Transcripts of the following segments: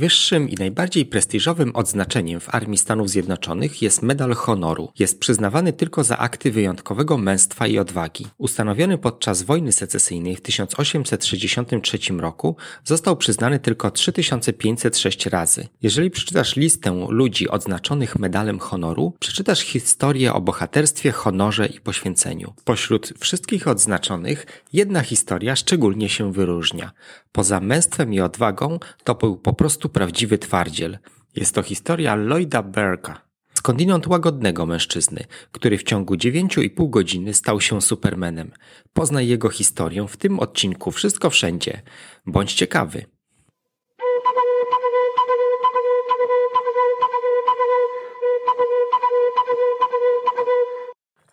Najwyższym i najbardziej prestiżowym odznaczeniem w Armii Stanów Zjednoczonych jest Medal Honoru. Jest przyznawany tylko za akty wyjątkowego męstwa i odwagi. Ustanowiony podczas wojny secesyjnej w 1863 roku, został przyznany tylko 3506 razy. Jeżeli przeczytasz listę ludzi odznaczonych Medalem Honoru, przeczytasz historię o bohaterstwie, honorze i poświęceniu. Pośród wszystkich odznaczonych, jedna historia szczególnie się wyróżnia. Poza męstwem i odwagą, to był po prostu prawdziwy twardziel. Jest to historia Lloyda Burka, skądinąd łagodnego mężczyzny, który w ciągu 9,5 godziny stał się Supermanem. Poznaj jego historię w tym odcinku Wszystko Wszędzie. Bądź ciekawy.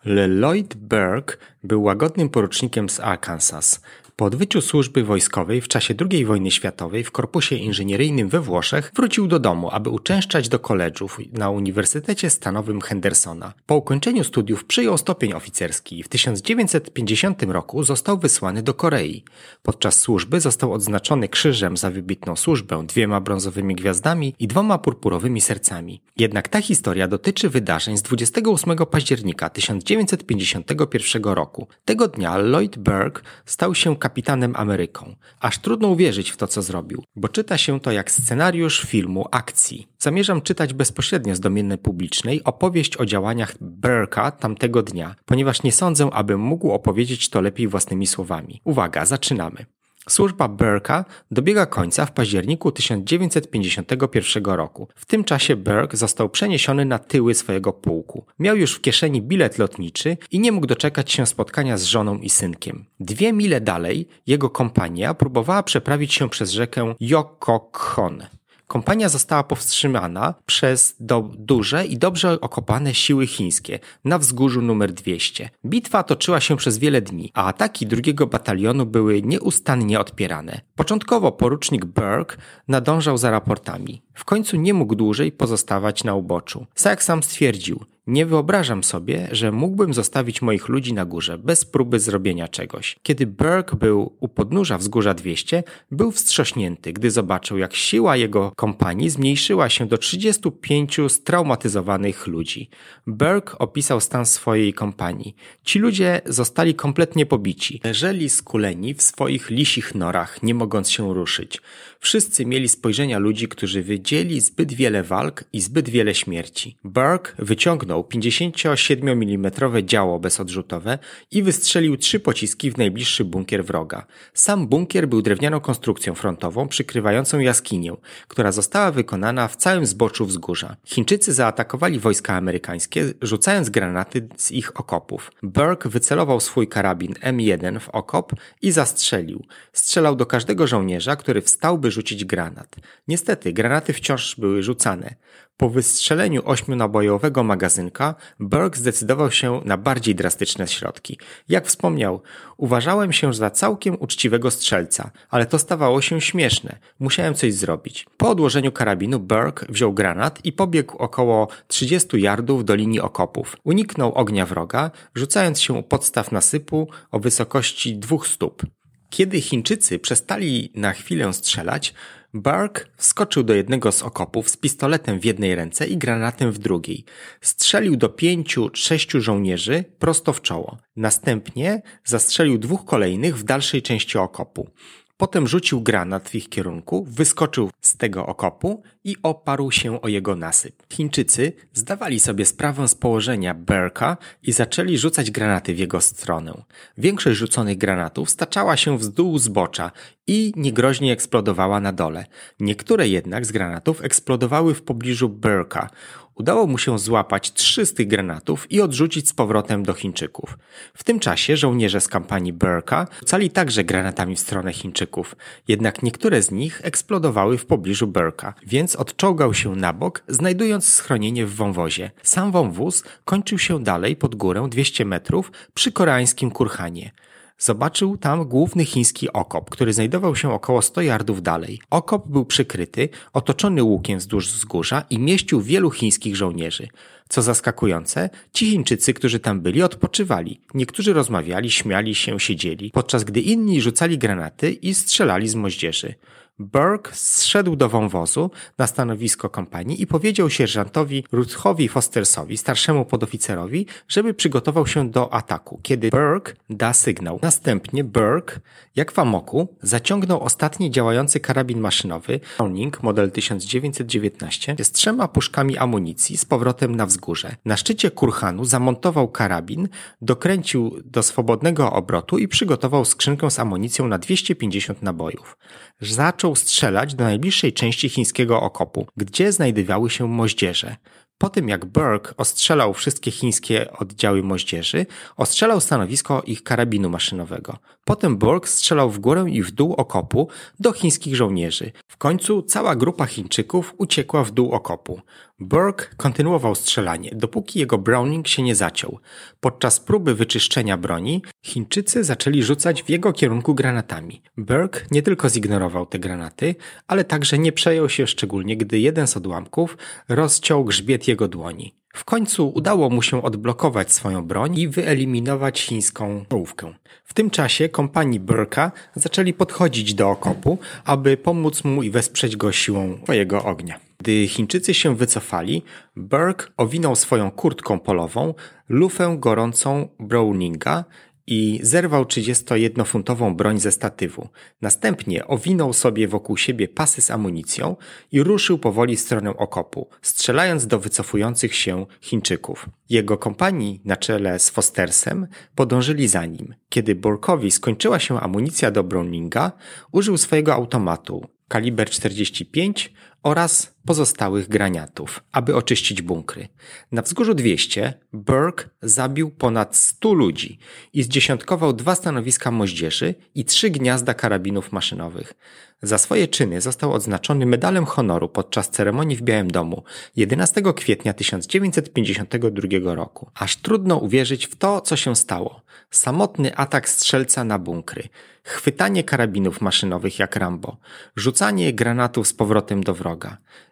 Lloyd Burke był łagodnym porucznikiem z Arkansas. Po odbyciu służby wojskowej w czasie II wojny światowej w korpusie inżynieryjnym we Włoszech wrócił do domu, aby uczęszczać do koledżów na Uniwersytecie Stanowym Hendersona. Po ukończeniu studiów przyjął stopień oficerski i w 1950 roku został wysłany do Korei. Podczas służby został odznaczony krzyżem za wybitną służbę, dwiema brązowymi gwiazdami i dwoma purpurowymi sercami. Jednak ta historia dotyczy wydarzeń z 28 października 1951 roku. Tego dnia Lloyd Burke stał się kapitanem Ameryką. Aż trudno uwierzyć w to, co zrobił, bo czyta się to jak scenariusz filmu akcji. Zamierzam czytać bezpośrednio z domieny publicznej opowieść o działaniach Burka tamtego dnia, ponieważ nie sądzę, abym mógł opowiedzieć to lepiej własnymi słowami. Uwaga, zaczynamy. Służba Burka dobiega końca w październiku 1951 roku. W tym czasie Burke został przeniesiony na tyły swojego pułku. Miał już w kieszeni bilet lotniczy i nie mógł doczekać się spotkania z żoną i synkiem. Dwie mile dalej jego kompania próbowała przeprawić się przez rzekę Yokokhon. Kompania została powstrzymana przez do, duże i dobrze okopane siły chińskie na wzgórzu numer 200. Bitwa toczyła się przez wiele dni, a ataki drugiego batalionu były nieustannie odpierane. Początkowo porucznik Burke nadążał za raportami. W końcu nie mógł dłużej pozostawać na uboczu. Jak sam stwierdził, nie wyobrażam sobie, że mógłbym zostawić moich ludzi na górze bez próby zrobienia czegoś. Kiedy Burke był u podnóża wzgórza 200, był wstrząśnięty, gdy zobaczył, jak siła jego kompanii zmniejszyła się do 35 straumatyzowanych ludzi. Burke opisał stan swojej kompanii. Ci ludzie zostali kompletnie pobici. Leżeli skuleni w swoich lisich norach, nie mogąc się ruszyć. Wszyscy mieli spojrzenia ludzi, którzy wydzieli zbyt wiele walk i zbyt wiele śmierci. Burke wyciągnął wyciągnął 57 mm działo bezodrzutowe i wystrzelił trzy pociski w najbliższy bunkier wroga. Sam bunkier był drewnianą konstrukcją frontową przykrywającą jaskinię, która została wykonana w całym zboczu wzgórza. Chińczycy zaatakowali wojska amerykańskie, rzucając granaty z ich okopów. Burke wycelował swój karabin M1 w okop i zastrzelił. Strzelał do każdego żołnierza, który wstał, by rzucić granat. Niestety, granaty wciąż były rzucane. Po wystrzeleniu ośmionabojowego magazynka, Burke zdecydował się na bardziej drastyczne środki. Jak wspomniał, uważałem się za całkiem uczciwego strzelca, ale to stawało się śmieszne. Musiałem coś zrobić. Po odłożeniu karabinu Burke wziął granat i pobiegł około 30 yardów do linii okopów. Uniknął ognia wroga, rzucając się u podstaw nasypu o wysokości dwóch stóp. Kiedy Chińczycy przestali na chwilę strzelać, Burke wskoczył do jednego z okopów z pistoletem w jednej ręce i granatem w drugiej. Strzelił do pięciu, sześciu żołnierzy prosto w czoło. Następnie zastrzelił dwóch kolejnych w dalszej części okopu. Potem rzucił granat w ich kierunku, wyskoczył z tego okopu i oparł się o jego nasyp. Chińczycy zdawali sobie sprawę z położenia Berka i zaczęli rzucać granaty w jego stronę. Większość rzuconych granatów staczała się w dół zbocza i niegroźnie eksplodowała na dole. Niektóre jednak z granatów eksplodowały w pobliżu Berka. Udało mu się złapać trzy z tych granatów i odrzucić z powrotem do Chińczyków. W tym czasie żołnierze z kampanii Burka rzucali także granatami w stronę Chińczyków, jednak niektóre z nich eksplodowały w pobliżu Burka, więc odczołgał się na bok, znajdując schronienie w wąwozie. Sam wąwóz kończył się dalej pod górę 200 metrów przy koreańskim Kurhanie. Zobaczył tam główny chiński okop, który znajdował się około 100 yardów dalej. Okop był przykryty, otoczony łukiem wzdłuż wzgórza i mieścił wielu chińskich żołnierzy. Co zaskakujące, ci Chińczycy, którzy tam byli, odpoczywali. Niektórzy rozmawiali, śmiali się, siedzieli, podczas gdy inni rzucali granaty i strzelali z moździerzy. Burke zszedł do wąwozu na stanowisko kompanii i powiedział sierżantowi Ruthowi Fostersowi, starszemu podoficerowi, żeby przygotował się do ataku, kiedy Burke da sygnał. Następnie Burke, jak w amoku, zaciągnął ostatni działający karabin maszynowy Browning model 1919 z trzema puszkami amunicji z powrotem na wzgórze. Na szczycie kurhanu zamontował karabin, dokręcił do swobodnego obrotu i przygotował skrzynkę z amunicją na 250 nabojów. Zaczął strzelać do najbliższej części chińskiego okopu, gdzie znajdowały się moździerze. Po tym jak Burke ostrzelał wszystkie chińskie oddziały moździerzy, ostrzelał stanowisko ich karabinu maszynowego. Potem Burke strzelał w górę i w dół okopu do chińskich żołnierzy. W końcu cała grupa Chińczyków uciekła w dół okopu. Burke kontynuował strzelanie, dopóki jego Browning się nie zaciął. Podczas próby wyczyszczenia broni, Chińczycy zaczęli rzucać w jego kierunku granatami. Burke nie tylko zignorował te granaty, ale także nie przejął się szczególnie, gdy jeden z odłamków rozciął grzbiet jego dłoni. W końcu udało mu się odblokować swoją broń i wyeliminować chińską czołówkę. W tym czasie kompanii Burka zaczęli podchodzić do okopu, aby pomóc mu i wesprzeć go siłą swojego ognia. Gdy Chińczycy się wycofali, Burke owinął swoją kurtką polową lufę gorącą Browninga i zerwał 31-funtową broń ze statywu. Następnie owinął sobie wokół siebie pasy z amunicją i ruszył powoli w stronę okopu, strzelając do wycofujących się Chińczyków. Jego kompanii na czele z Fostersem podążyli za nim. Kiedy Burkowi skończyła się amunicja do Browninga, użył swojego automatu kaliber 45 oraz pozostałych graniatów, aby oczyścić bunkry. Na wzgórzu 200 Burke zabił ponad 100 ludzi i zdziesiątkował dwa stanowiska moździerzy i trzy gniazda karabinów maszynowych. Za swoje czyny został odznaczony medalem honoru podczas ceremonii w Białym Domu 11 kwietnia 1952 roku. Aż trudno uwierzyć w to, co się stało. Samotny atak strzelca na bunkry, chwytanie karabinów maszynowych jak Rambo, rzucanie granatów z powrotem do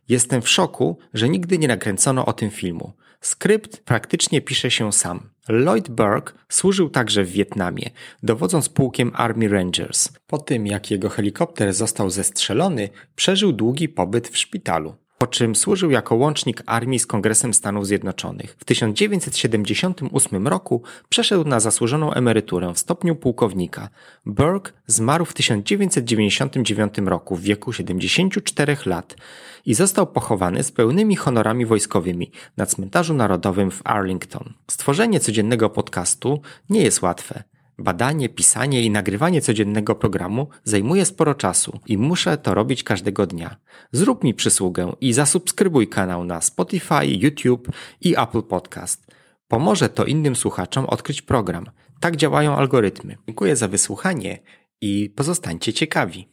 Jestem w szoku, że nigdy nie nakręcono o tym filmu. Skrypt praktycznie pisze się sam. Lloyd Burke służył także w Wietnamie, dowodząc pułkiem Army Rangers. Po tym, jak jego helikopter został zestrzelony, przeżył długi pobyt w szpitalu po czym służył jako łącznik armii z Kongresem Stanów Zjednoczonych. W 1978 roku przeszedł na zasłużoną emeryturę w stopniu pułkownika. Burke zmarł w 1999 roku w wieku 74 lat i został pochowany z pełnymi honorami wojskowymi na cmentarzu narodowym w Arlington. Stworzenie codziennego podcastu nie jest łatwe. Badanie, pisanie i nagrywanie codziennego programu zajmuje sporo czasu i muszę to robić każdego dnia. Zrób mi przysługę i zasubskrybuj kanał na Spotify, YouTube i Apple Podcast. Pomoże to innym słuchaczom odkryć program. Tak działają algorytmy. Dziękuję za wysłuchanie i pozostańcie ciekawi.